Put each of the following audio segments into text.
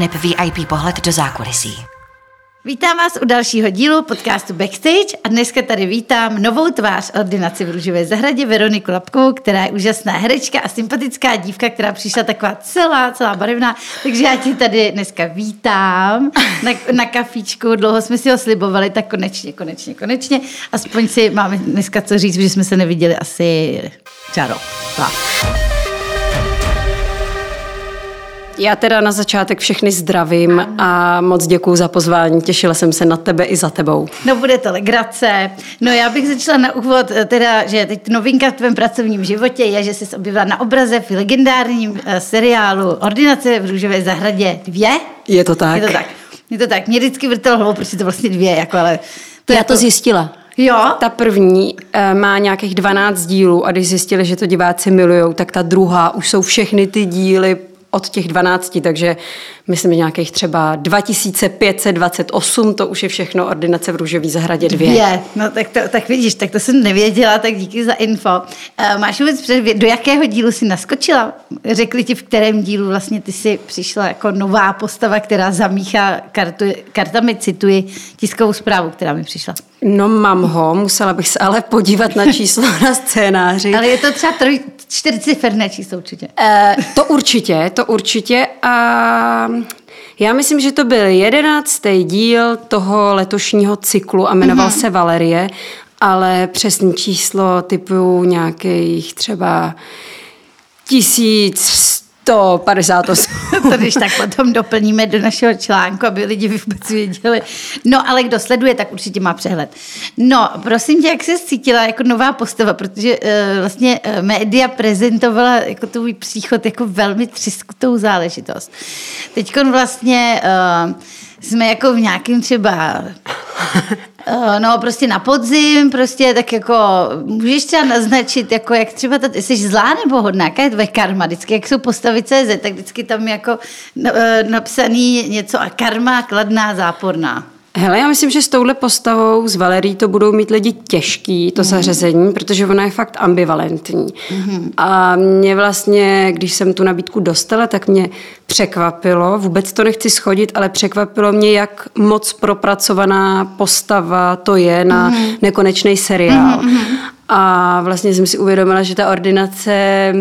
aneb VIP pohled do zákulisí. Vítám vás u dalšího dílu podcastu Backstage a dneska tady vítám novou tvář ordinaci v Růžové zahradě Veroniku Lapkovou, která je úžasná herečka a sympatická dívka, která přišla taková celá, celá barevná. Takže já tě tady dneska vítám na, na kafíčku. Dlouho jsme si ho slibovali, tak konečně, konečně, konečně. Aspoň si máme dneska co říct, že jsme se neviděli asi čaro. Tak. Já teda na začátek všechny zdravím a moc děkuji za pozvání. Těšila jsem se na tebe i za tebou. No bude to legrace. No já bych začala na úvod, eh, teda, že teď novinka v tvém pracovním životě je, že jsi objevila na obraze v legendárním eh, seriálu Ordinace v Růžové zahradě dvě. Je to tak. Je to tak. Je to tak. Mě vždycky vrtelo hlavou, proč je to vlastně dvě, jako, ale... To Já jako... to zjistila. Jo? Ta první e, má nějakých 12 dílů a když zjistili, že to diváci milujou, tak ta druhá už jsou všechny ty díly od těch 12, takže myslím, nějakých třeba 2528, to už je všechno ordinace v Růžový zahradě dvě. Dvě, no tak, to, tak vidíš, tak to jsem nevěděla, tak díky za info. Uh, máš vůbec předvěd, do jakého dílu jsi naskočila? Řekli ti, v kterém dílu vlastně ty jsi přišla jako nová postava, která zamíchá kartu, kartami, cituji tiskovou zprávu, která mi přišla. No mám ho, musela bych se ale podívat na číslo na scénáři. Ale je to třeba troj, čtyřciferné číslo určitě. Uh, to určitě, to určitě. A já myslím, že to byl jedenáctý díl toho letošního cyklu a jmenoval mm-hmm. se Valerie, ale přesný číslo typu nějakých třeba tisíc 158. to když tak potom doplníme do našeho článku, aby lidi vůbec věděli. No, ale kdo sleduje, tak určitě má přehled. No, prosím tě, jak se cítila jako nová postava, protože uh, vlastně uh, média prezentovala jako tvůj příchod jako velmi třiskutou záležitost. Teď vlastně uh, jsme jako v nějakém třeba no, prostě na podzim, prostě tak jako, můžeš třeba naznačit, jako jak třeba, ta, jsi zlá nebo hodná, jaká je tvoje karma, vždycky, jak jsou postavy CZ, tak vždycky tam jako eh, napsaný něco a karma kladná, záporná. Hele, já myslím, že s touhle postavou z Valerí to budou mít lidi těžký, to mm. zařazení, protože ona je fakt ambivalentní. Mm. A mě vlastně, když jsem tu nabídku dostala, tak mě překvapilo, vůbec to nechci schodit, ale překvapilo mě, jak moc propracovaná postava to je na mm. nekonečný seriál. Mm. A vlastně jsem si uvědomila, že ta ordinace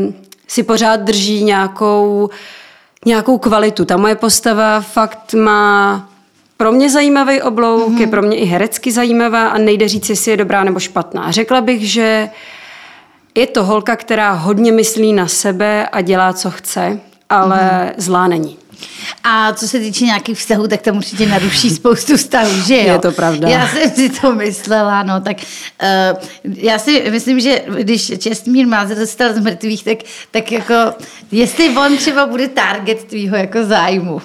si pořád drží nějakou, nějakou kvalitu. Ta moje postava fakt má pro mě zajímavý oblouk, mm-hmm. je pro mě i herecky zajímavá a nejde říct, jestli je dobrá nebo špatná. Řekla bych, že je to holka, která hodně myslí na sebe a dělá, co chce, ale mm-hmm. zlá není. A co se týče nějakých vztahů, tak tam určitě naruší spoustu vztahů, že jo? Je to pravda. Já jsem si to myslela, no, tak uh, já si myslím, že když Čestmír má dostal z mrtvých, tak, tak jako, jestli on třeba bude target tvýho jako zájmu.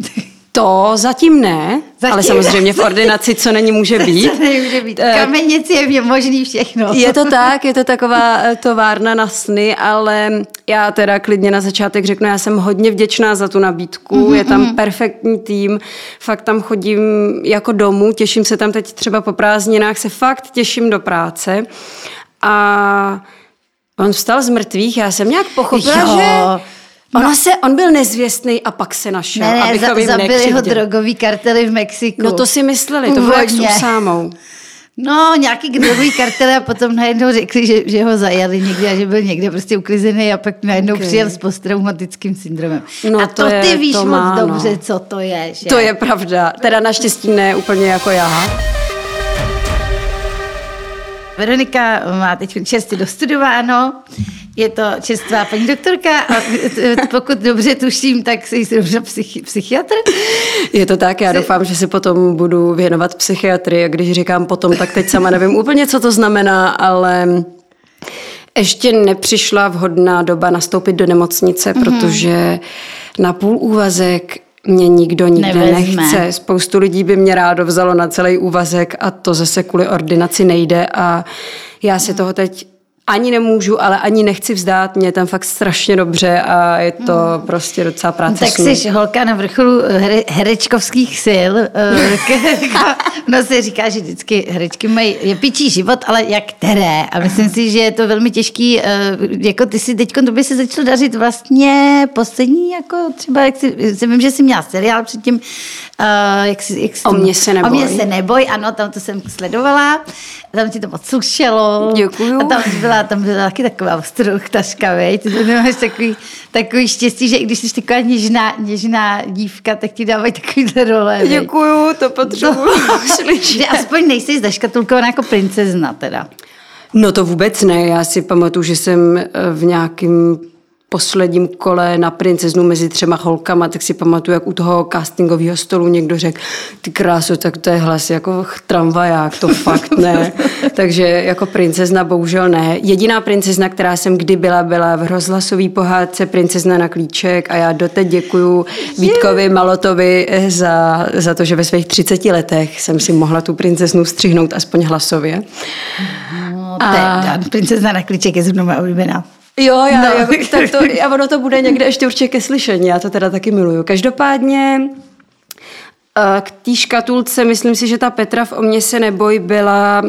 To zatím ne, zatím ale samozřejmě v ordinaci, co není, může být. Co nemůže být. Eh, Kamenici je možný všechno. Je to tak, je to taková eh, továrna na sny, ale já teda klidně na začátek řeknu, já jsem hodně vděčná za tu nabídku, mm-hmm. je tam mhm. perfektní tým, fakt tam chodím jako domů, těším se tam teď třeba po prázdninách, se fakt těším do práce a on vstal z mrtvých, já jsem nějak pochopila, jo. že Ona no. se, on byl nezvěstný a pak se našel, ne, ne, za, zabili ho drogový kartely v Mexiku. No to si mysleli, to bylo jak s sámou. No, nějaký drogový kartel a potom najednou řekli, že, že ho zajali někde a že byl někde prostě uklizený a pak najednou okay. přijel s posttraumatickým syndromem. No, a to, to je, ty víš to má, moc dobře, no. co to je. Že? To je pravda. Teda naštěstí ne úplně jako já. Veronika má teď čerstvě dostudováno, je to čerstvá paní doktorka a pokud dobře tuším, tak jsi dobře psychi- psychiatr? Je to tak, já jsi... doufám, že se potom budu věnovat psychiatrii a když říkám potom, tak teď sama nevím úplně, co to znamená, ale ještě nepřišla vhodná doba nastoupit do nemocnice, mm-hmm. protože na půl úvazek mě nikdo nikde Nevezme. nechce. Spoustu lidí by mě rádo vzalo na celý úvazek a to zase kvůli ordinaci nejde a já si toho teď ani nemůžu, ale ani nechci vzdát, mě tam fakt strašně dobře a je to mm. prostě docela práce. Tak jsi holka na vrcholu here, herečkovských sil. no se říká, že vždycky herečky mají je pičí život, ale jak které. A myslím si, že je to velmi těžký, jako ty si teď, to by se začalo dařit vlastně poslední, jako třeba, jak si, si vím, že jsi měla seriál předtím, jak si, jak si o mě se neboj. O mě se neboj, ano, tam to jsem sledovala, tam ti to moc slušelo. Děkuju. A tam byla, tam byla taky taková ostruchtaška, vej? Ty to máš takový, takový štěstí, že i když jsi taková něžná, něžná dívka, tak ti dávají takovýhle role. Vej? Děkuju, to potřebuji no, Že aspoň nejsi zaškatulkovaná jako princezna teda. No to vůbec ne, já si pamatuju, že jsem eh, v nějakém posledním kole na princeznu mezi třema holkama, tak si pamatuju, jak u toho castingového stolu někdo řekl, ty krásu, tak to je hlas jako tramvaják, to fakt ne. Takže jako princezna bohužel ne. Jediná princezna, která jsem kdy byla, byla v rozhlasové pohádce Princezna na klíček a já doteď děkuju Vítkovi Malotovi za, za to, že ve svých 30 letech jsem si mohla tu princeznu střihnout aspoň hlasově. No, a... princezna na klíček je zrovna oblíbená. Jo, já, no. jako, tak to, a ono to bude někde ještě určitě ke slyšení, já to teda taky miluju. Každopádně eh, k té škatulce, myslím si, že ta Petra v O mě se neboj byla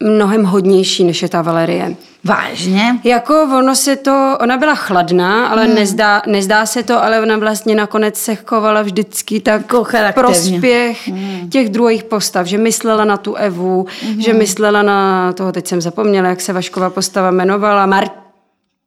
mnohem hodnější, než je ta Valerie. Vážně? Jako ono se to, ona byla chladná, ale hmm. nezdá, nezdá se to, ale ona vlastně nakonec se chovala vždycky tak jako prospěch hmm. těch druhých postav, že myslela na tu Evu, hmm. že myslela na toho, teď jsem zapomněla, jak se Vašková postava jmenovala, Mart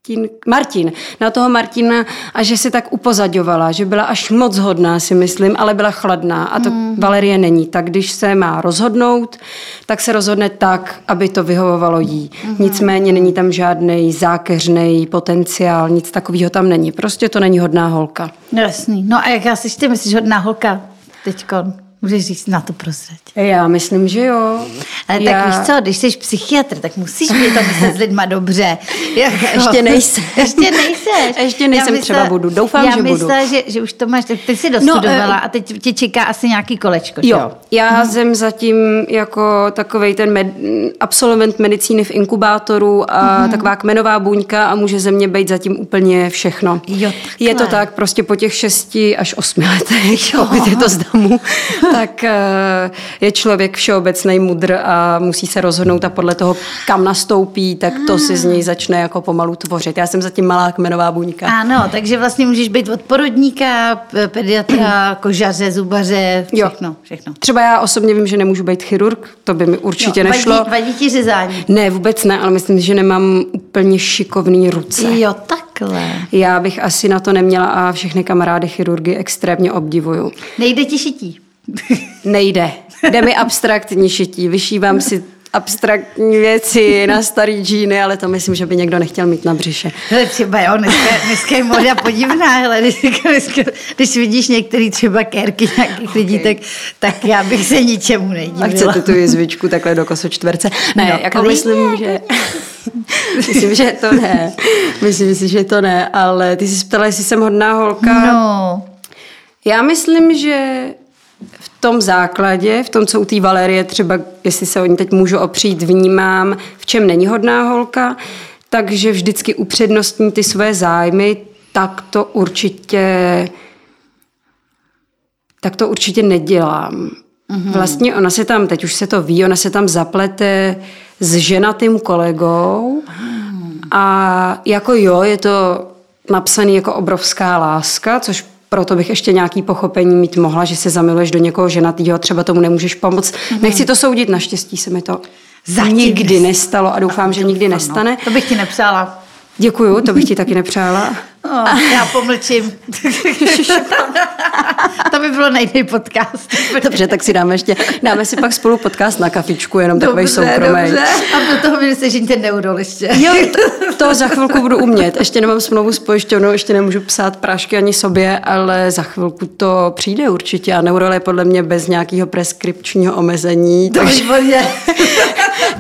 Martin, Martin, na toho Martina a že se tak upozaďovala, že byla až moc hodná, si myslím, ale byla chladná a to mm. Valerie není. Tak když se má rozhodnout, tak se rozhodne tak, aby to vyhovovalo jí. Mm. Nicméně není tam žádný zákeřný potenciál, nic takového tam není. Prostě to není hodná holka. Jasný. No a jak já si ty myslíš hodná holka teďkon? Můžeš říct na to prozrať. Já myslím, že jo. Ale tak Já... víš co, když jsi psychiatr, tak musíš mít to myslet s lidma dobře. Jako... Ještě nejsem. Ještě nejseš. Ještě nejsem, myslela, třeba budu. Doufám, já že budu. Já že, že už to máš, tak ty jsi dostudovala no, a teď tě čeká asi nějaký kolečko. Jo, jo? já hmm. jsem zatím jako takový ten med, absolvent medicíny v inkubátoru a hmm. taková kmenová buňka a může ze mě být zatím úplně všechno. Jo, je to tak prostě po těch šesti až osmi letech, pokud je to z domu tak eh, je člověk všeobecný mudr a musí se rozhodnout a podle toho, kam nastoupí, tak to si z něj začne jako pomalu tvořit. Já jsem zatím malá kmenová buňka. Ano, takže vlastně můžeš být od porodníka, pediatra, kožaře, zubaře, všechno, jo. všechno. Třeba já osobně vím, že nemůžu být chirurg, to by mi určitě jo, nešlo. Vadí, vadí ti řezání? Ne, vůbec ne, ale myslím, že nemám úplně šikovný ruce. Jo, takhle. Já bych asi na to neměla a všechny kamarády chirurgy extrémně obdivuju. Nejde ti šití? Nejde. Jde mi abstraktní šití. Vyšívám si abstraktní věci na starý džíny, ale to myslím, že by někdo nechtěl mít na břiše. Ale třeba jo, dneska, dneska je moda podivná, ale dneska, dneska, když vidíš některý třeba kérky nějakých okay. lidí, tak, tak já bych se ničemu nedivila. A chcete tu jizvičku takhle do kosočtverce? Ne, no, jako myslím, že... myslím, že to ne. Myslím si, že to ne, ale ty jsi ptala, jestli jsem hodná holka. No. Já myslím, že v tom základě, v tom, co u té Valerie třeba, jestli se o ní teď můžu opřít, vnímám, v čem není hodná holka, takže vždycky upřednostní ty své zájmy, tak to určitě tak to určitě nedělám. Mm-hmm. Vlastně ona se tam, teď už se to ví, ona se tam zaplete s ženatým kolegou mm. a jako jo, je to napsaný jako obrovská láska, což proto bych ještě nějaký pochopení mít mohla, že se zamiluješ do někoho ženatýho, třeba tomu nemůžeš pomoct. Mm-hmm. Nechci to soudit, naštěstí se mi to Zatím nikdy nestalo a doufám, že nikdy nestane. To bych ti nepřála. Děkuju, to bych ti taky nepřála. Oh, já pomlčím. to by bylo nejnej podcast. Dobře, tak si dáme ještě, dáme si pak spolu podcast na kafičku, jenom takový soukromý. Dobře, a do toho mi sežíte neurol ještě. Jo, to, to, za chvilku budu umět. Ještě nemám smlouvu s pojišťovnou, ještě nemůžu psát prášky ani sobě, ale za chvilku to přijde určitě a neurol je podle mě bez nějakého preskripčního omezení. Takže...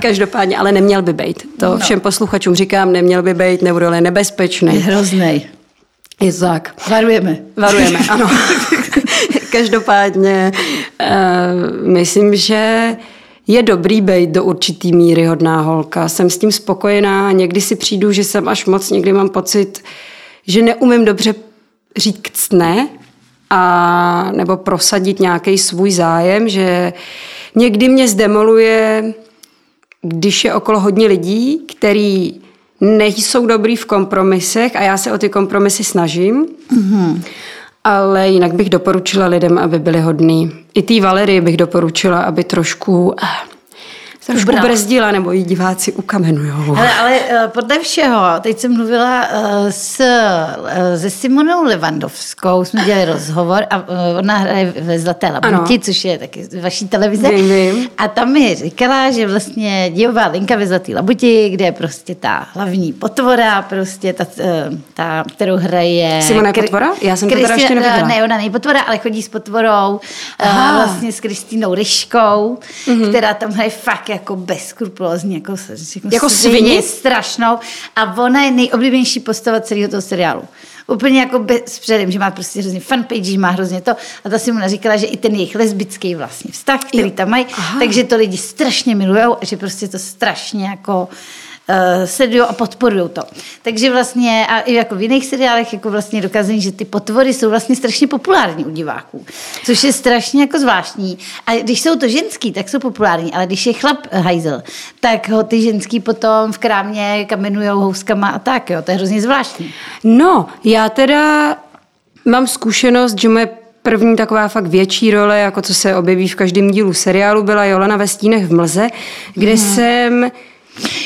Každopádně, ale neměl by být. To no. všem posluchačům říkám, neměl by být, neurol je nebezpečný. Je hrozný. Je tak. Varujeme. Varujeme, ano. Každopádně uh, myslím, že je dobrý být do určitý míry hodná holka. Jsem s tím spokojená, někdy si přijdu, že jsem až moc, někdy mám pocit, že neumím dobře říct ne, a, nebo prosadit nějaký svůj zájem, že někdy mě zdemoluje, když je okolo hodně lidí, který nejsou dobrý v kompromisech a já se o ty kompromisy snažím. Mm-hmm. Ale jinak bych doporučila lidem, aby byli hodní. I té Valerii bych doporučila, aby trošku eh, trošku brzdila, nebo jí diváci ukamenujou. Ale, ale eh, podle všeho, teď jsem mluvila eh, s, eh, se Simonou Levandovskou, jsme dělali rozhovor a ona hraje ve Zlaté labuti, což je taky vaší televize. Vím, vím. A tam mi říkala, že vlastně dějová linka ve Zlaté labuti, kde je prostě ta hlavní potvora, prostě ta, ta kterou hraje... Simona je potvora? Já jsem Kristi- to teda ještě neviděla. Ne, ona není potvora, ale chodí s potvorou, Aha. vlastně s Kristýnou Ryškou, mm-hmm. která tam hraje fakt jako bezkrupulózní, jako, jako, jako svině strašnou. A ona je nejoblíbenější postava celého toho seriálu. Úplně jako bez předem, že má prostě hrozně fanpage, má hrozně to. A ta si mu říkala, že i ten jejich lesbický vlastně vztah, který jo. tam mají, Aha. takže to lidi strašně milují a že prostě to strašně jako sledují a podporují to. Takže vlastně, a i jako v jiných seriálech, jako vlastně dokazují, že ty potvory jsou vlastně strašně populární u diváků, což je strašně jako zvláštní. A když jsou to ženský, tak jsou populární, ale když je chlap hajzel, tak ho ty ženský potom v krámě kamenujou houskama a tak, jo, to je hrozně zvláštní. No, já teda mám zkušenost, že moje první taková fakt větší role, jako co se objeví v každém dílu seriálu, byla Jolana ve stínech v mlze, kde hmm. jsem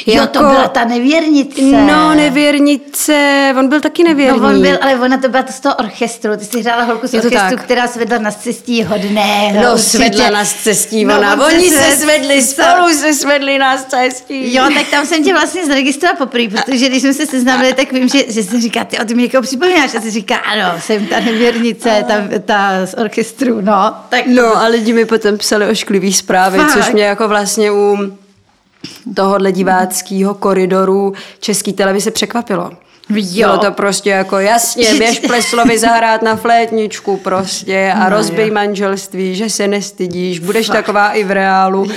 Jo, jako, to byla ta nevěrnice. No, nevěrnice, on byl taky nevěrný. No, on byl, ale ona to byla to z toho orchestru. Ty jsi hrála holku z Je orchestru, která svedla na cestí hodného. No, určitě. svedla na cestí no, ona. Oni se, se svedli, spolu se svedli na cestí. Jo, tak tam jsem tě vlastně zaregistrovala poprvé, protože když jsme se seznámili, tak vím, že, že jsi říká, ty o mi jako připomínáš. A jsi říká, ano, jsem ta nevěrnice, ta, ta z orchestru, no. Tak... No a lidi mi potom psali ošklivý zprávy, Fakt. což mě jako vlastně u tohohle diváckého koridoru České televize překvapilo. Jo. Bylo to prostě jako jasně, běž Pleslovi zahrát na flétničku prostě a no, rozbij jo. manželství, že se nestydíš, budeš Fakt. taková i v reálu.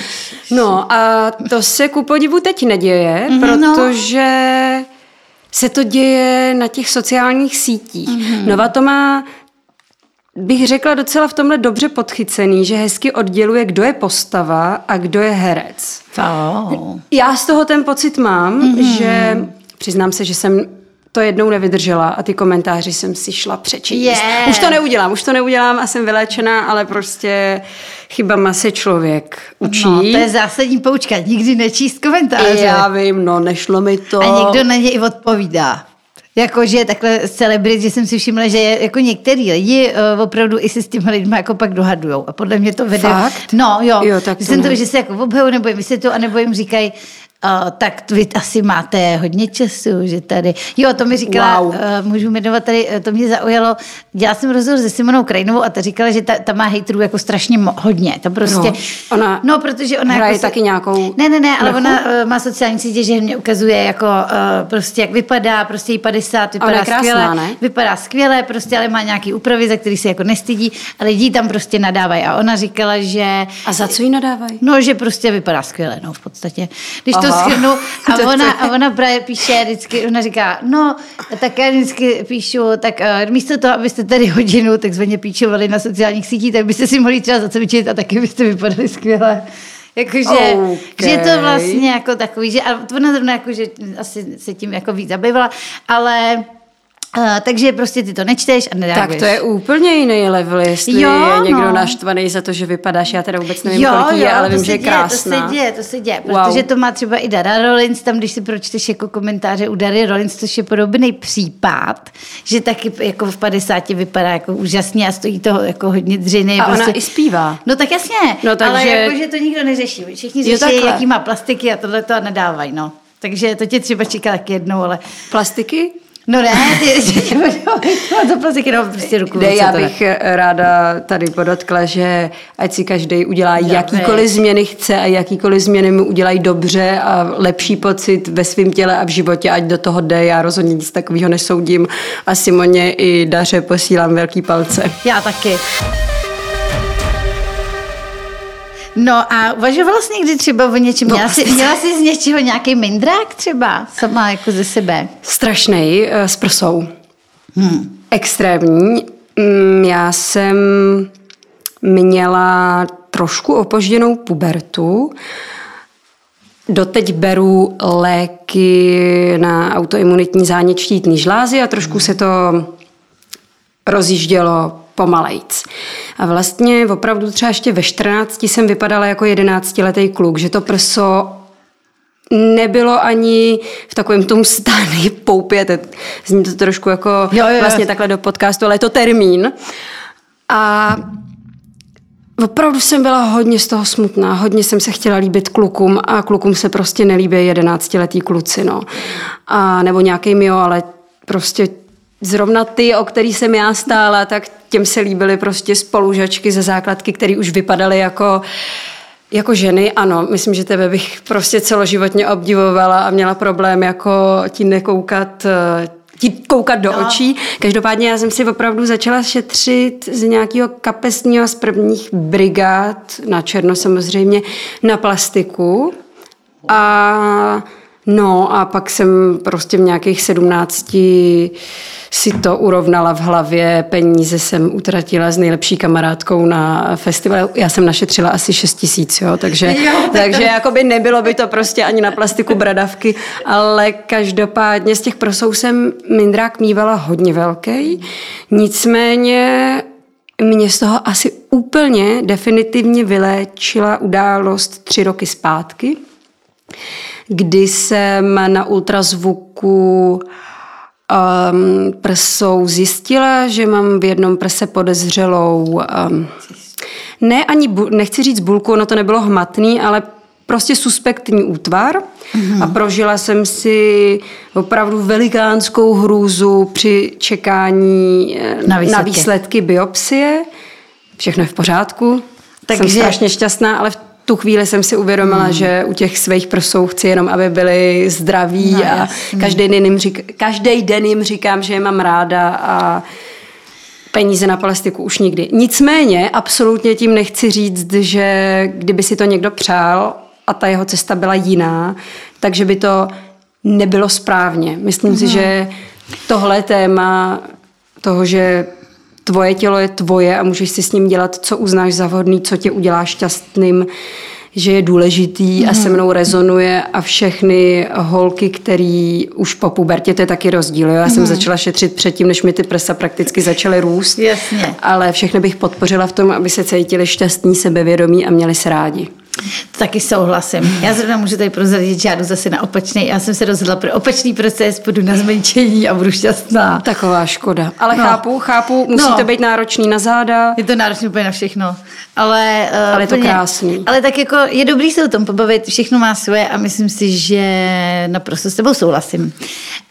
No a to se ku podivu teď neděje, mm-hmm, protože se to děje na těch sociálních sítích. Mm-hmm. Nova to má bych řekla docela v tomhle dobře podchycený, že hezky odděluje, kdo je postava a kdo je herec. Oh. Já z toho ten pocit mám, mm-hmm. že přiznám se, že jsem to jednou nevydržela a ty komentáři jsem si šla přečíst. Yeah. Už to neudělám, už to neudělám a jsem vyléčená, ale prostě chybama se člověk učí. No, to je zásadní poučka, nikdy nečíst komentáře. Já vím, no nešlo mi to. A někdo na ně i odpovídá. Jakože takhle celebrit, že jsem si všimla, že jako některý lidi uh, opravdu i se s těmi lidmi jako pak dohadujou. A podle mě to vede... Fakt? No, jo. jo tak to jsem to, že se jako obhajují, nebo jim vysvětlují, anebo jim říkají, Uh, tak vy asi máte hodně času, že tady... Jo, to mi říkala, wow. uh, můžu jmenovat tady, to mě zaujalo, dělala jsem rozhovor se Simonou Krajnovou a ta říkala, že ta, ta má hejterů jako strašně mo- hodně. To prostě... No, ona no, protože ona hraje jako taky nějakou... Ne, ne, ne, ale nechu? ona uh, má sociální sítě, že mě ukazuje jako uh, prostě jak vypadá, prostě jí 50, vypadá krásná, skvěle, ne? vypadá skvěle, prostě ale má nějaký úpravy, za který se jako nestydí a lidi tam prostě nadávají. A ona říkala, že... A za co jí nadávají? No, že prostě vypadá skvěle, no v podstatě. Když Aha. to schrnu, a ona, a ona právě píše vždycky, ona říká, no, tak já vždycky píšu, tak uh, místo toho, abyste tady hodinu takzvaně píčovali na sociálních sítích, tak byste si mohli třeba zacvičit a taky byste vypadali skvěle. Jakože, okay. že je to vlastně jako takový, že a ona zrovna jako, že asi se tím jako víc zabývala, ale Uh, takže prostě ty to nečteš a nedáváš. Tak to je úplně jiný level, jestli jo, je někdo no. naštvaný za to, že vypadáš, já teda vůbec nevím, jo, kolik jo, je, ale vím, že je krásná. To se děje, to se děje, protože wow. to má třeba i Dara Rollins, tam když si pročteš jako komentáře u Dary Rollins, což je podobný případ, že taky jako v 50 vypadá jako úžasně a stojí toho jako hodně dřiny. A prostě. ona i zpívá. No tak jasně, no, takže... ale jako, že to nikdo neřeší. Všichni řeší, jaký má plastiky a tohle to nedávají, no. Takže to tě třeba čeká taky jednou, ale... Plastiky? No ne, ty, to prostě jenom prostě ruku. Ne, já bych ne. ráda tady podotkla, že ať si každý udělá Dobře. jakýkoliv změny chce a jakýkoliv změny mu udělají dobře a lepší pocit ve svém těle a v životě, ať do toho jde. Já rozhodně nic takového nesoudím a Simoně i Daře posílám velký palce. Já taky. No a uvažovala jsi někdy třeba o něčem? Měla, jsi, měla jsi z něčeho nějaký mindrák třeba? Sama jako ze sebe? Strašnej uh, s prsou. Hmm. Extrémní. Mm, Já jsem měla trošku opožděnou pubertu. Doteď beru léky na autoimunitní zánět štítný žlázy a trošku se to rozjíždělo pomalejc. A vlastně opravdu třeba ještě ve 14 jsem vypadala jako 11-letý kluk, že to prso nebylo ani v takovém tom stány poupě, zní to trošku jako Jo, jo, jo. vlastně takhle do podcastu, ale je to termín. A opravdu jsem byla hodně z toho smutná, hodně jsem se chtěla líbit klukům a klukům se prostě nelíbí jedenáctiletý kluci, no. A nebo nějaký jo, ale prostě zrovna ty, o který jsem já stála, tak těm se líbily prostě spolužačky ze základky, které už vypadaly jako jako ženy, ano, myslím, že tebe bych prostě celoživotně obdivovala a měla problém jako ti nekoukat eh, ti koukat do no. očí. Každopádně já jsem si opravdu začala šetřit z nějakého kapesního z prvních brigád, na černo samozřejmě, na plastiku. A no a pak jsem prostě v nějakých sedmnácti si to urovnala v hlavě, peníze jsem utratila s nejlepší kamarádkou na festival. Já jsem našetřila asi 6 tisíc, jo, takže, Jo, takže jakoby nebylo by to prostě ani na plastiku bradavky, ale každopádně z těch prosou jsem mindrák mývala hodně velký, nicméně mě z toho asi úplně definitivně vyléčila událost tři roky zpátky, kdy jsem na ultrazvuku um, prsou zjistila, že mám v jednom prse podezřelou, um, ne ani, bu, nechci říct bulku, ono to nebylo hmatný, ale prostě suspektní útvar mm-hmm. a prožila jsem si opravdu velikánskou hrůzu při čekání eh, Na na výsledky. výsledky biopsie. Všechno je v pořádku. Takže- Jsem strašně šťastná, ale v tu chvíli jsem si uvědomila, hmm. že u těch svých prsou chci jenom, aby byli zdraví No, a každý den, jim řík, každý den jim říkám, že je mám ráda a peníze na plastiku už nikdy. Nicméně absolutně tím nechci říct, že kdyby si to někdo přál a ta jeho cesta byla jiná, takže by to nebylo správně. Myslím si, že tohle téma toho, že tvoje tělo je tvoje a můžeš si s ním dělat, co uznáš za vhodný, co tě udělá šťastným, že je důležitý a se mnou rezonuje a všechny holky, který už po pubertě, to je taky rozdíl. Jo? Já jsem začala šetřit předtím, než mi ty prsa prakticky začaly růst. Jasně. Ale všechny bych podpořila v tom, aby se cítili šťastní, sebevědomí a měli se rádi. Taky souhlasím. Já zrovna můžu tady prozradit, že já jdu zase na opačný. Já jsem se rozhodla pro opačný proces, půjdu na zmenšení a budu šťastná. Taková škoda. Ale No. chápu, chápu, musí No. to být náročný na záda. Je to náročné úplně na všechno. Ale, uh, Ale je to krásný. Ale tak jako je dobrý se o tom pobavit, všechno má svoje a myslím si, že naprosto s tebou souhlasím.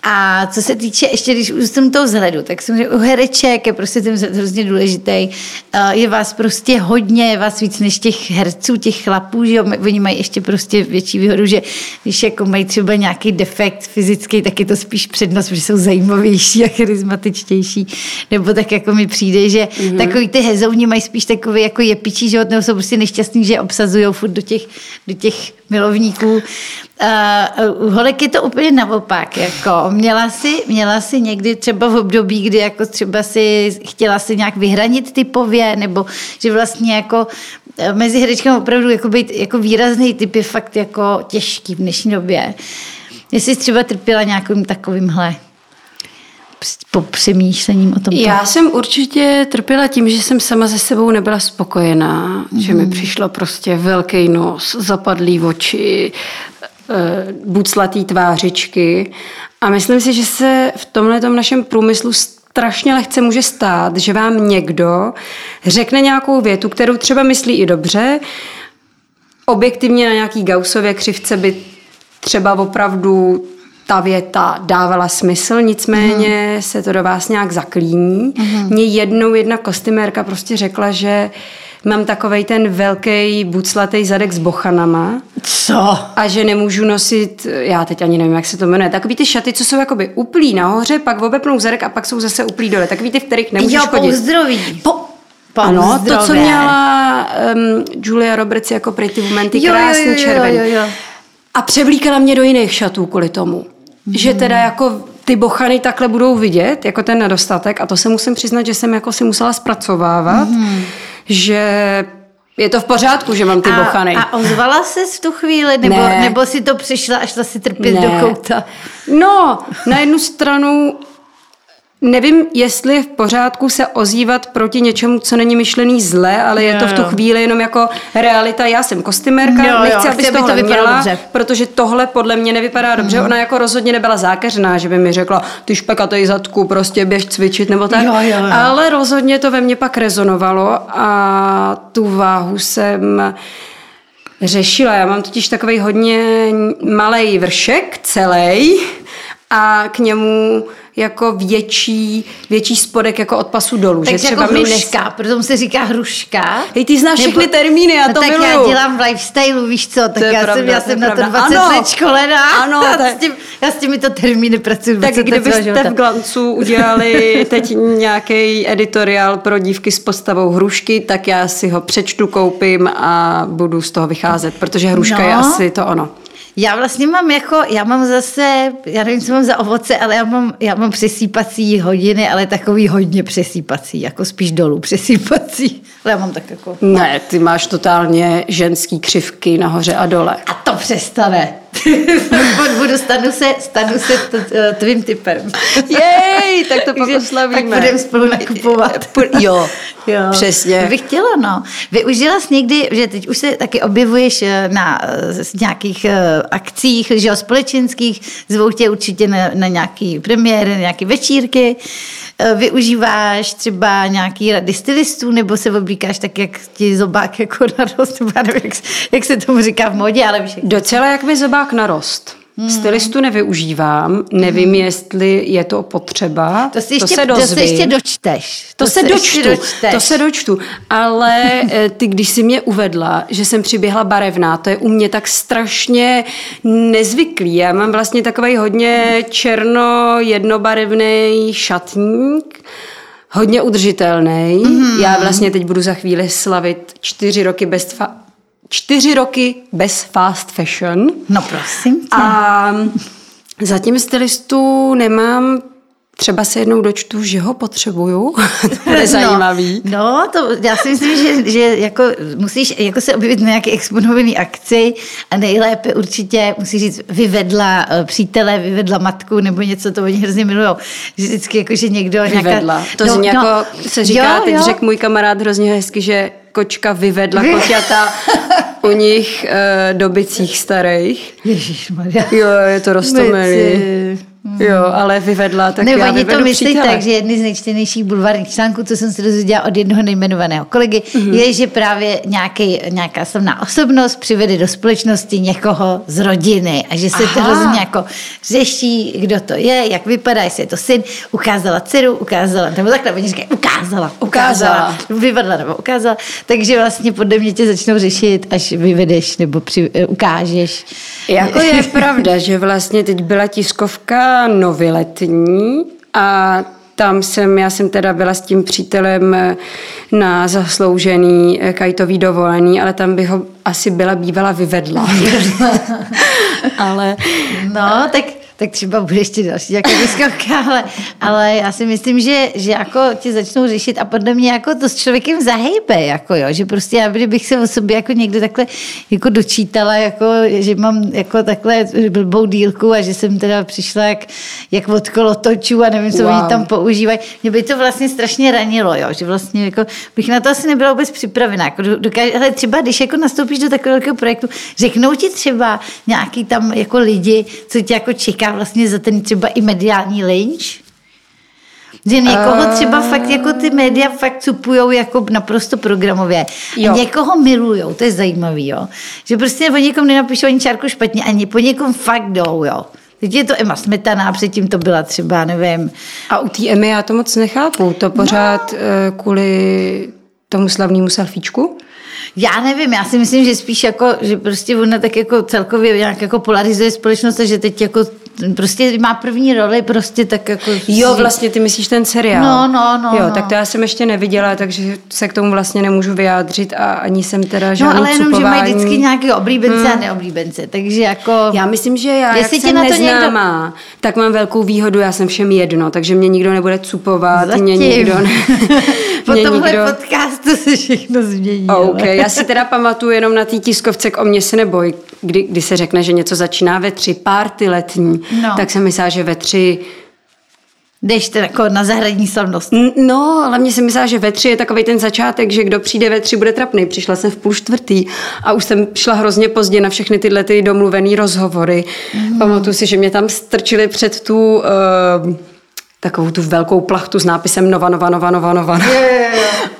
A co se týče, ještě když už jsem toho vzhledu, tak samozřejmě u hereček je prostě ten hrozně důležitý. Uh, je vás prostě hodně, je vás víc než těch herců, těch chlapů, že jo? Oni mají ještě prostě větší výhodu, že když jako mají třeba nějaký defekt fyzický, tak je to spíš přednost, protože jsou zajímavější a charismatičtější. Nebo tak jako mi přijde, že Mhm. mm-hmm. takový ty hezouni mají spíš takový jako jepičí život, nebo jsou prostě nešťastní, že obsazují furt do těch, do těch milovníků. Uh, holek je to úplně naopak. Jako. Měla, si, měla si někdy třeba v období, kdy jako třeba si chtěla si nějak vyhranit typově, nebo že vlastně jako eh, mezi herečkami opravdu jako být jako výrazný typ je fakt jako těžký v dnešní době. Jestli jsi třeba trpěla nějakým takovýmhle po přemýšlením o tom. Já jsem určitě trpěla tím, že jsem sama se sebou nebyla spokojená, mm. že mi přišlo prostě velký nos, zapadlý oči, eh, buclatý tvářičky a myslím si, že se v tomhle našem průmyslu strašně lehce může stát, že vám někdo řekne nějakou větu, kterou třeba myslí i dobře, objektivně na nějaký Gaussově křivce by třeba opravdu ta věta dávala smysl, nicméně mm. se to do vás nějak zaklíní. Mm. Mně jednou jedna kostymérka prostě řekla, že mám takovej ten velký buclatý zadek s bochanama Co? a že nemůžu nosit, já teď ani nevím, jak se to jmenuje, takový ty šaty, co jsou jakoby uplí nahoře, pak obepnou zadek a pak jsou zase uplí dole. Takový ty, v kterých nemůžeš Jo, chodit. pouzdroví. Po, Ano, to, co měla um, Julia Roberts jako Pretty Woman, ty krásný červený. Jo, jo, jo. A převlíkala mě do jiných šatů kvůli tomu. Mm. Že teda jako ty bochany takhle budou vidět, jako ten nedostatek. A to se musím přiznat, že jsem jako si musela zpracovávat, mm. Že je to v pořádku, že mám ty a, bochany. A ozvala se v tu chvíli? Nebo, ne. nebo si to přišla a šla si trpět ne. do kouta? No, na jednu stranu Nevím, jestli je v pořádku se ozývat proti něčemu, co není myšlený zle, ale jo, je to v tu chvíli jenom jako realita. Já jsem kostymérka, jo, nechci, aby to měla, dobře. protože tohle podle mě nevypadá dobře. Mm. Ona jako rozhodně nebyla zákeřná, že by mi řekla, ty špekatej zadku, prostě běž cvičit nebo tak. Jo, jo, jo. Ale rozhodně to ve mně pak rezonovalo a tu váhu jsem řešila. Já mám totiž takový hodně malý vršek, celý, a k němu jako větší, větší spodek jako od pasu dolů. Takže že třeba jako hruška, nes... proto se říká hruška. Hej, ty znáš Nebo... všechny termíny, já no to tak miluju. já dělám v lifestyle, víš co, tak to já, pravda, jsem, já jsem na to 20 ano, let školená. Ano, tak... s tím, já s těmito termíny pracuji Tak kdybyste v Glancu udělali teď nějaký editoriál pro dívky s postavou hrušky, tak já si ho přečtu, koupím a budu z toho vycházet, protože hruška no. je asi to ono. Já vlastně mám jako, já mám zase, já nevím, co mám za ovoce, ale já mám, já mám přesýpací hodiny, ale takový hodně přesýpací, jako spíš dolů přesýpací. Ale já mám tak jako... Ne, ty máš totálně ženský křivky nahoře a dole. A přestane. Budu, stanu se, stanu se t, tvým typem. Jej, tak to pak oslavíme. Tak budeme spolu nakupovat. jo, jo, přesně. Bych chtěla, no. Využila jsi někdy, že teď už se taky objevuješ eh, na eh, nějakých eh, akcích, že jo, společenských, zvou tě určitě na, na nějaký premiéry, na nějaké večírky. Využíváš třeba nějaký rady stylistů, nebo se oblíkáš tak, jak ti zobák jako narost, nebo nevím, jak, jak se tomu říká v modě, ale víš. Docela jak mi zobák narost. Hmm. Stylistu nevyužívám, nevím, hmm. jestli je to potřeba. To, si ještě, to se dozvím. To se ještě dočteš. To, to se, se dočtu, dočteš. to se dočtu. Ale eh, ty, když si mě uvedla, že jsem přiběhla barevná, to je u mě tak strašně nezvyklý. Já mám vlastně takový hodně černo jednobarevný šatník, hodně udržitelný. Hmm. Já vlastně teď budu za chvíli slavit čtyři roky bez čtyři roky bez fast fashion. No prosím tě. A zatím stylistu nemám Třeba se jednou dočtu, že ho potřebuju. to je no, zajímavý. No, to, já si myslím, že, že jako musíš jako se objevit na nějaké exponované akci a nejlépe určitě musíš říct, vyvedla uh, přítele, vyvedla matku nebo něco, to oni hrozně milují. Že vždycky jako, že někdo... Vyvedla. Nějaká, to no, zní no, jako se říká, jo, teď jo. řekl můj kamarád hrozně hezky, že kočka vyvedla koťata u nich uh, do bicích starých. Ježišmarja. Jo, je to rostomilý. Jo, ale vyvedla, tak Nebo já oni to myslí přítele. tak, že jedny z nejčtenějších bulvárních článků, co jsem se dozvěděla od jednoho nejmenovaného kolegy, mm-hmm. je, že právě nějaký, nějaká slavná osobnost přivede do společnosti někoho z rodiny a že se Aha. to hrozně jako řeší, kdo to je, jak vypadá, jestli je to syn, ukázala dceru, ukázala, nebo takhle, oni říkají, ukázala, ukázala, ukázala, vyvedla nebo ukázala, takže vlastně podle mě tě začnou řešit, až vyvedeš nebo při, uh, ukážeš. Jako je pravda, že vlastně teď byla tiskovka noviletní a tam jsem, já jsem teda byla s tím přítelem na zasloužený kajtový dovolený, ale tam bych ho asi byla bývala vyvedla. ale... No, tak tak třeba bude ještě další nějaká diskovka, ale, ale já si myslím, že, že jako ti začnou řešit a podle mě jako to s člověkem zahejbe, jako jo, že prostě já kdybych se o sobě jako někdo takhle jako dočítala, jako, že mám jako takhle blbou dílku a že jsem teda přišla jak, jak od kolotočů a nevím, co wow. oni tam používají. Mě by to vlastně strašně ranilo, jo, že vlastně jako bych na to asi nebyla vůbec připravená. Jako dokáže, ale třeba když jako nastoupíš do takového velkého projektu, řeknou ti třeba nějaký tam jako lidi, co tě jako čeká říká vlastně za ten třeba i mediální lynč? Že někoho třeba fakt jako ty média fakt supujou jako naprosto programově. Jo. A někoho milujou, to je zajímavý, jo. Že prostě o někom nenapíšou ani čárku špatně, ani po někom fakt jdou, jo. Teď je to Emma Smetaná, předtím to byla třeba, nevím. A u té Emmy já to moc nechápu. To pořád no. kvůli tomu slavnému selfiečku? Já nevím, já si myslím, že spíš jako, že prostě ona tak jako celkově nějak jako polarizuje společnost a že teď jako prostě má první roli, prostě tak jako... Jo, vlastně ty myslíš ten seriál. No, no, no. Jo, no. tak to já jsem ještě neviděla, takže se k tomu vlastně nemůžu vyjádřit a ani jsem teda No, žádný ale jenom, že cupování. mají vždycky nějaké oblíbence hmm. a neoblíbence, takže jako... Já myslím, že já, Jestli jak tě jsem na to někdo- neznámá, tak mám velkou výhodu, já jsem všem jedno, takže mě nikdo nebude cupovat, Zatím. mě nikdo ne... po mě tomhle nikdo... podcastu se všechno změní. OK, ale- já si teda pamatuju jenom na té tiskovce k O mě se neboj, kdy, kdy se řekne, že něco začíná ve tři, párty letní, No. tak jsem myslela, že ve tři Jdeš jako na zahradní slavnost. No, hlavně jsem myslela, že ve tři je takový ten začátek, že kdo přijde ve tři, bude trapný. Přišla jsem v půl čtvrtý a už jsem šla hrozně pozdě na všechny tyhle ty domluvený rozhovory. Mm. Pamatuju si, že mě tam strčili před tu uh, takovou tu velkou plachtu s nápisem Nova, Nova, Nova, Nova, Nova.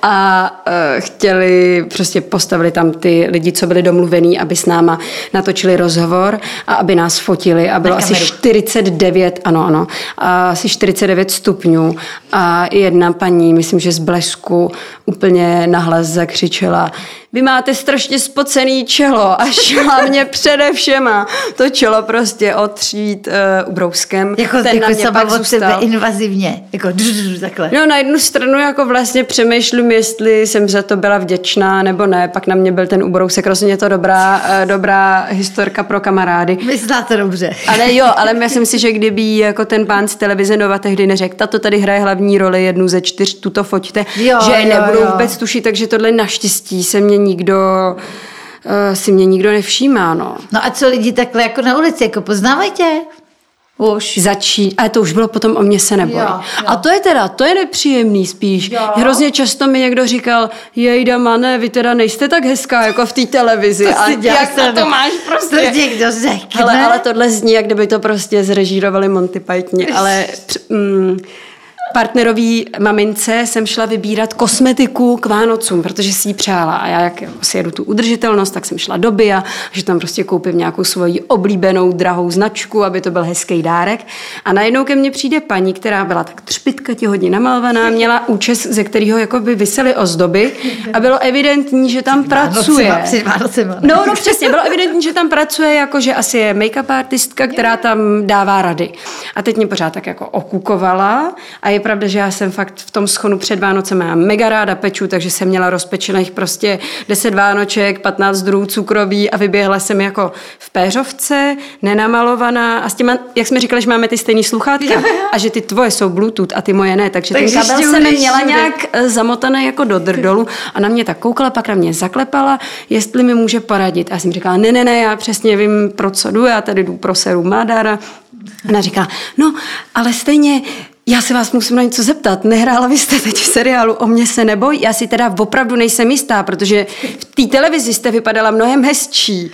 A uh, chtěli, prostě postavili tam ty lidi, co byli domluvení, aby s náma natočili rozhovor a aby nás fotili. A bylo Na asi kameru. 49, ano, ano, a asi 49 stupňů a jedna paní, myslím, že z blesku úplně nahlas zakřičela, vy máte strašně spocený čelo a šla mě především a to čelo prostě otřít uh, ubrouskem. Jako, Ten jako na mě sama pak od zůstal. invazivně. Jako dž, dž, takhle. No na jednu stranu jako vlastně přemýšlím, jestli jsem za to byla vděčná nebo ne, pak na mě byl ten ubrousek, rozhodně to dobrá, eh, dobrá historka pro kamarády. Vy znáte dobře. Ale jo, ale myslím si, že kdyby jako ten pán z televize Nova tehdy neřekl, tato tady hraje hlavní roli jednu ze čtyř, tuto foťte, Jo, že jo, nebudou jo. vůbec tušit, takže tohle naštěstí se mě nikdo uh, si mě nikdo nevšímá, no. No a co lidi takhle jako na ulici, jako poznávají tě? Už. Začí, ale to už bylo potom o mě se neboj. Jo, jo. A to je teda, to je nepříjemný spíš. Jo. Hrozně často mi někdo říkal, jejda mane, vy teda nejste tak hezká jako v té televizi. To a jak srandu. to máš prostě? To někdo řekne. Ale, ale tohle zní, jak kdyby to prostě zrežírovali Monty Pythoni, ale mm, partnerový mamince jsem šla vybírat kosmetiku k Vánocům, protože si ji přála a já jak si jedu tu udržitelnost, tak jsem šla do Bia, že tam prostě koupím nějakou svoji oblíbenou drahou značku, aby to byl hezký dárek a najednou ke mně přijde paní, která byla tak třpitkatě hodně namalovaná, měla účes, ze kterého jako by visely ozdoby a bylo evidentní, že tam pracuje. No, no přesně, bylo evidentní, že tam pracuje jako, že asi je make-up artistka, která tam dává rady. A teď mě pořád tak jako okukovala a je pravda, že já jsem fakt v tom schonu před Vánocem já mám mega ráda peču, takže jsem měla rozpečených prostě 10 Vánoček, 15 druhů cukroví a vyběhla jsem jako v péřovce, nenamalovaná a s těma, jak jsme říkali, že máme ty stejný sluchátka a že ty tvoje jsou Bluetooth a ty moje ne, takže, Takže ten kabel jsem měla všude. nějak eh, zamotané jako do drdolu a na mě tak koukala, pak na mě zaklepala, jestli mi může poradit. A já jsem říkala, ne, ne, ne, já přesně vím, pro co jdu, já tady jdu pro seru Madara. Ona říká, no, ale stejně já se vás musím na něco zeptat. Nehrála vy jste teď v seriálu O mě se neboj? Já si teda opravdu nejsem jistá, protože v té televizi jste vypadala mnohem hezčí.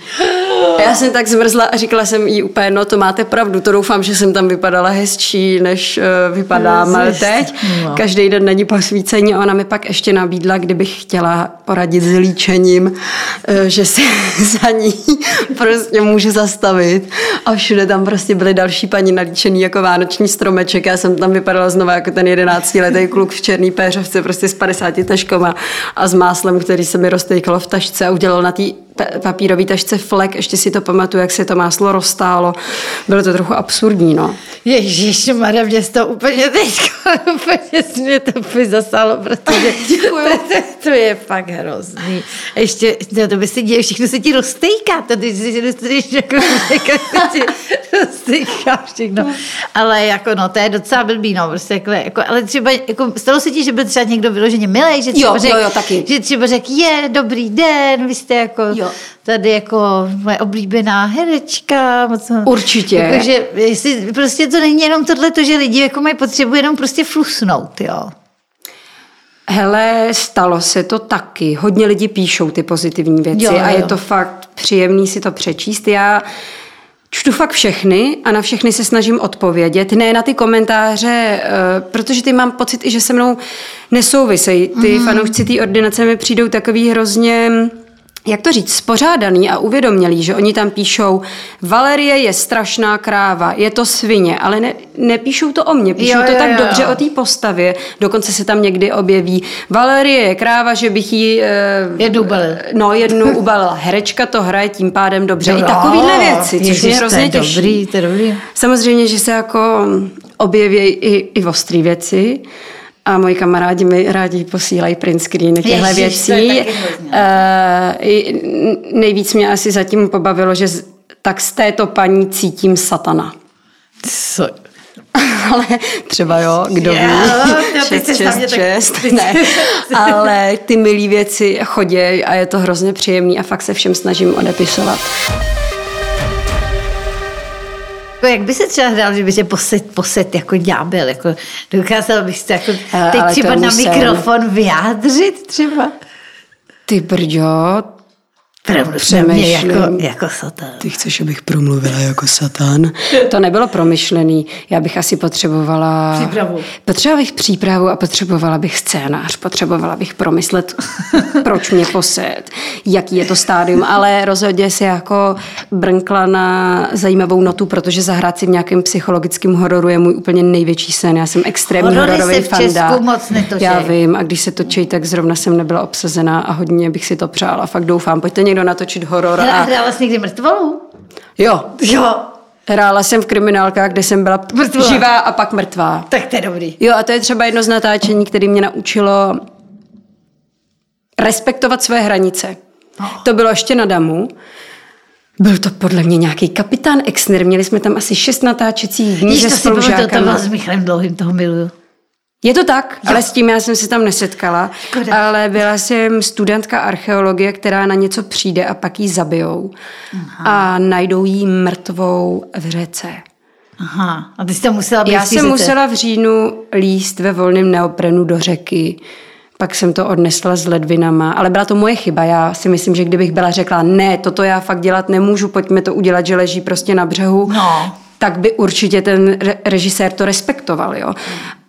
A já jsem tak zmrzla a říkala jsem jí úplně, no to máte pravdu, to doufám, že jsem tam vypadala hezčí, než uh, vypadám ale teď. No. Každý den není posvícení a ona mi pak ještě nabídla, kdybych chtěla poradit s líčením, eh, že si za ní prostě můžu zastavit. A všude tam prostě byly další paní nalíčený jako vánoční stromeček. Já jsem tam vypadala znova jako ten 11-letý kluk v černý péřovce, prostě s 50 taškama a s máslem, který se mi roztejkalo v tašce a udělal na té papírové tašce flek. Ještě si to pamatuju, jak se to máslo roztálo. Bylo to trochu absurdní, no. Ježíš, Mara, mě to úplně teď, úplně mě to zasalo, protože to, to, to, je fakt hrozný. A ještě, to, to by se děje, všechno se ti roztejká, to ty si dostaneš jako, jako ti roztejká všechno. Ale jako, no, to je docela blbý, no, prostě jako, jako ale třeba, jako, stalo se ti, že byl třeba někdo vyloženě milej, že třeba Jo, řek, jo, jo, taky. že třeba řekl, je, dobrý den, vy jste jako Jo. Tady jako moje oblíbená herečka. Moc, Určitě. Jakože jestli prostě to není jenom tohle, to, že lidi jako mají potřebu jenom prostě flusnout, jo. Hele, stalo se to taky. Hodně lidí píšou ty pozitivní věci Jo, a je jo. to fakt příjemný si to přečíst. Já čtu fakt všechny a na všechny se snažím odpovědět. Ne na ty komentáře, eh, protože ty mám pocit i, že se mnou nesouvisejí. Ty mm. fanoušci té ordinace mi přijdou takový hrozně jak to říct, spořádaný a uvědomělý, že oni tam píšou, Valerie je strašná kráva, je to svině, ale ne, nepíšou to o mně, píšou Jo, to jo, tak jo. dobře o té postavě, dokonce se tam někdy objeví, Valerie je kráva, že bych jí... eh, Jednu ubalil. No, jednu ubalila. Herečka to hraje tím pádem dobře. I Jo, takovýhle věci, což mě hrozně těší. dobrý, to je dobrý. Samozřejmě, že se jako objeví i, i ostrý věci. A moji kamarádi mi rádi posílají print screeny těchto Ježiš, věcí. Eh, i nejvíc mě asi zatím pobavilo, že z- tak z této paní cítím satana. Co? Ale třeba jo, kdo ví. tak- šest, ty ne. Ale ty milý věci chodí a je to hrozně příjemný a fakt se všem snažím odepisovat. Jako jak by se třeba hrál, že by se poset, poset jako ďábel, jako dokázal bych se jako teď ale třeba na musel. mikrofon vyjádřit třeba? Ty brďo, Přemýšlím. jako, jako satan. Ty chceš, abych promluvila jako satan? To nebylo promyšlený. Já bych asi potřebovala... Přípravu. Potřebovala bych přípravu a potřebovala bych scénář. Potřebovala bych promyslet, proč mě poset, jaký je to stádium, ale rozhodně si jako brnkla na zajímavou notu, protože zahrát si v nějakém psychologickém hororu je můj úplně největší sen. Já jsem extrémní Horory hororový se v fanda. Česku moc netočí. Já vím, a když se točí, tak zrovna jsem nebyla obsazená a hodně bych si to přála. Fakt doufám, pojďte někdo natočit horor. A... hrála jsi někdy mrtvolu? Jo, Jo. Hrála jsem v kriminálkách, kde jsem byla Mrtvá. živá a pak mrtvá. Tak to je dobrý. Jo, a to je třeba jedno z natáčení, které mě naučilo respektovat své hranice. To bylo ještě na Damu. Byl to podle mě nějaký kapitán Exner. Měli jsme tam asi šest natáčecích dní se to si pamatuju, to bylo s Michalem Dlouhým, toho miluju. Je to tak, ale s tím já jsem se tam nesetkala. Škoda. Ale byla jsem studentka archeologie, která na něco přijde a pak ji zabijou. A najdou jí mrtvou v řece. Aha, a ty jsi to musela být Já jsem řece. musela v říjnu líst ve volném neoprenu do řeky. Pak jsem to odnesla s ledvinama, ale byla to moje chyba. Já si myslím, že kdybych byla řekla, ne, toto já fakt dělat nemůžu, pojďme to udělat, že leží prostě na břehu, No. tak by určitě ten re- režisér to respektoval, jo.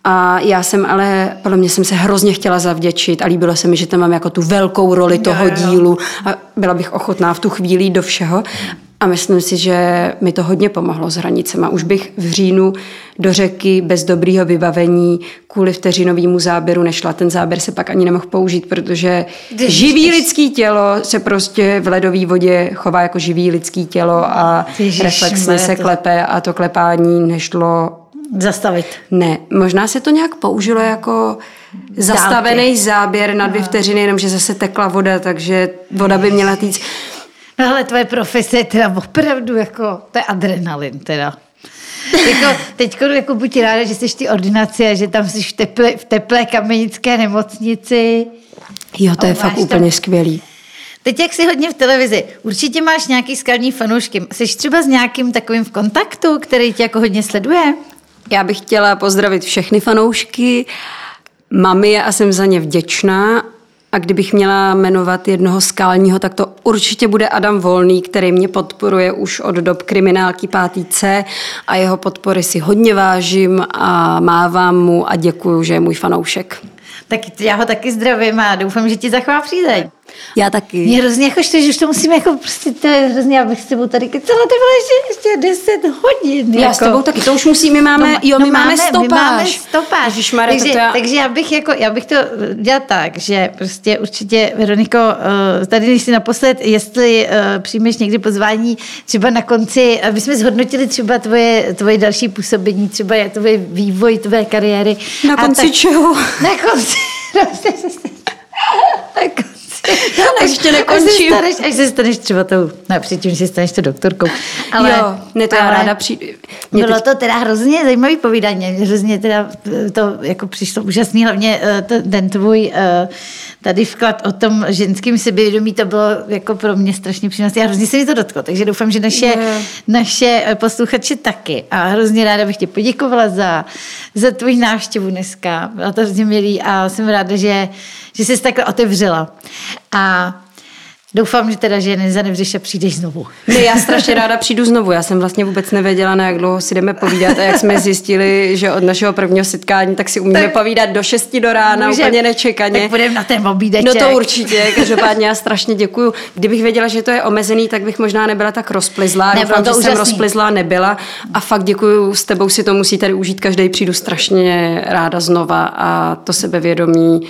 A já jsem ale, podle mě jsem se hrozně chtěla zavděčit a líbilo se mi, že tam mám jako tu velkou roli toho jo, jo. dílu a byla bych ochotná v tu chvíli do všeho. A myslím si, že mi to hodně pomohlo s hranicema. Už bych v říjnu do řeky bez dobrýho vybavení kvůli vteřinovému záběru nešla. Ten záběr se pak ani nemohl použít, protože Když- živý lidský tělo se prostě v ledové vodě chová jako živý lidský tělo a Ježišmarja, reflexně se to- klepe a to klepání nešlo Zastavit. ne, možná se to nějak použilo jako zastavený záběr na dvě vteřiny, jenomže zase tekla voda, takže voda by měla týct. No ale tvoje profese je teda opravdu jako, to je adrenalin teda. jako, teď jako buď ráda, že jsi v té ordinaci a že tam jsi v teple, v teplé kamenické nemocnici. Jo, to je A máš fakt tam- úplně skvělý. Teď, jak jsi hodně v televizi, určitě máš nějaký skalní fanoušky. Jsi třeba s nějakým takovým v kontaktu, který tě jako hodně sleduje? Já bych chtěla pozdravit všechny fanoušky, mami a jsem za ně vděčná. A kdybych měla jmenovat jednoho skálního, tak to určitě bude Adam Volný, který mě podporuje už od dob kriminálky 5C a jeho podpory si hodně vážím a mávám mu a děkuju, že je můj fanoušek. Tak já ho taky zdravím a doufám, že ti zachová přízeň. Já taky. Mě hrozně jako štve, že už to musím jako prostě, to je hrozně, abych s tebou tady kecala, ty vole, ještě, ještě 10 hodin. Já jako. s tebou taky, to už musí, my máme, No, jo, my no máme stopáž. My máme stopáž. Ježišmarja, takže, to já... takže já bych jako, já bych to dělala tak, že prostě určitě, Veroniko, eh, tady než si naposled, jestli eh, přijmeš někdy pozvání, třeba na konci, aby jsme zhodnotili třeba tvoje, tvoje další působení, třeba je tvoje vývoj tvé kariéry. Na konci tak- čeho? Na konci. Na konci. Já ještě Až se, nekončím. staneš, až se staneš třeba tou, ne, předtím, že se staneš to doktorkou. Ale, jo, ne, to já ráda přijdu. Bylo teď- to teda hrozně zajímavý povídání, hrozně teda to jako přišlo úžasný, hlavně eh, ten tvůj eh, tady vklad o tom ženském sebevědomí, to bylo jako pro mě strašně přínosné a hrozně se mi to dotklo, takže doufám, že naše, Je. naše eh, posluchači taky a hrozně ráda bych tě poděkovala za, za tvůj návštěvu dneska, bylo to hrozně milý a jsem ráda, že, že jsi takhle otevřela. A Doufám, že teda, že nezanevřeš a přijdeš znovu. Ne, já strašně ráda přijdu znovu. Já jsem vlastně vůbec nevěděla, na jak dlouho si jdeme povídat a jak jsme zjistili, že od našeho prvního setkání tak si umíme tak, povídat do 6 do rána, může, úplně nečekaně. Tak půjdeme na ten obídeček. No to určitě, každopádně já strašně děkuju. Kdybych věděla, že to je omezený, tak bych možná nebyla tak rozplizlá. Ne, Doufám, že úžasný. jsem rozplizlá nebyla a fakt děkuju, s tebou si to musí tady užít každý, přijdu strašně ráda znova a to sebevědomí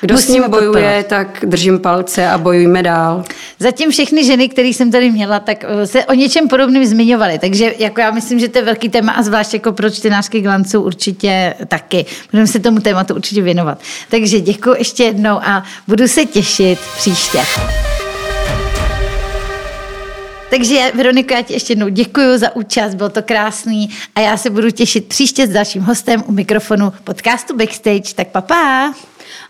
kdo Musíme s ním bojuje, podporovat. tak držím palce a bojujme dál. Zatím všechny ženy, které jsem tady měla, tak eh, se o něčem podobným zmiňovaly. Takže jako já myslím, že to je velký téma a zvlášť jako pro čtenářky glanců určitě taky. Budeme se tomu tématu určitě věnovat. Takže děkuji ještě jednou a budu se těšit příště. Takže Veroniko, já ti ještě jednou děkuji za účast, bylo to krásný a já se budu těšit příště s dalším hostem u mikrofonu podcastu Backstage, tak papa.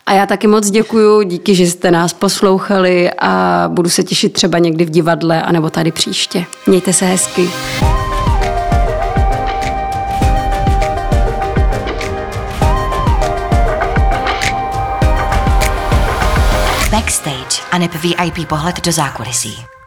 A já taky moc děkuju, díky, že jste nás poslouchali a budu se těšit třeba někdy v divadle anebo tady příště. Mějte se hezky. Backstage a nep VIP pohled do zákulisí.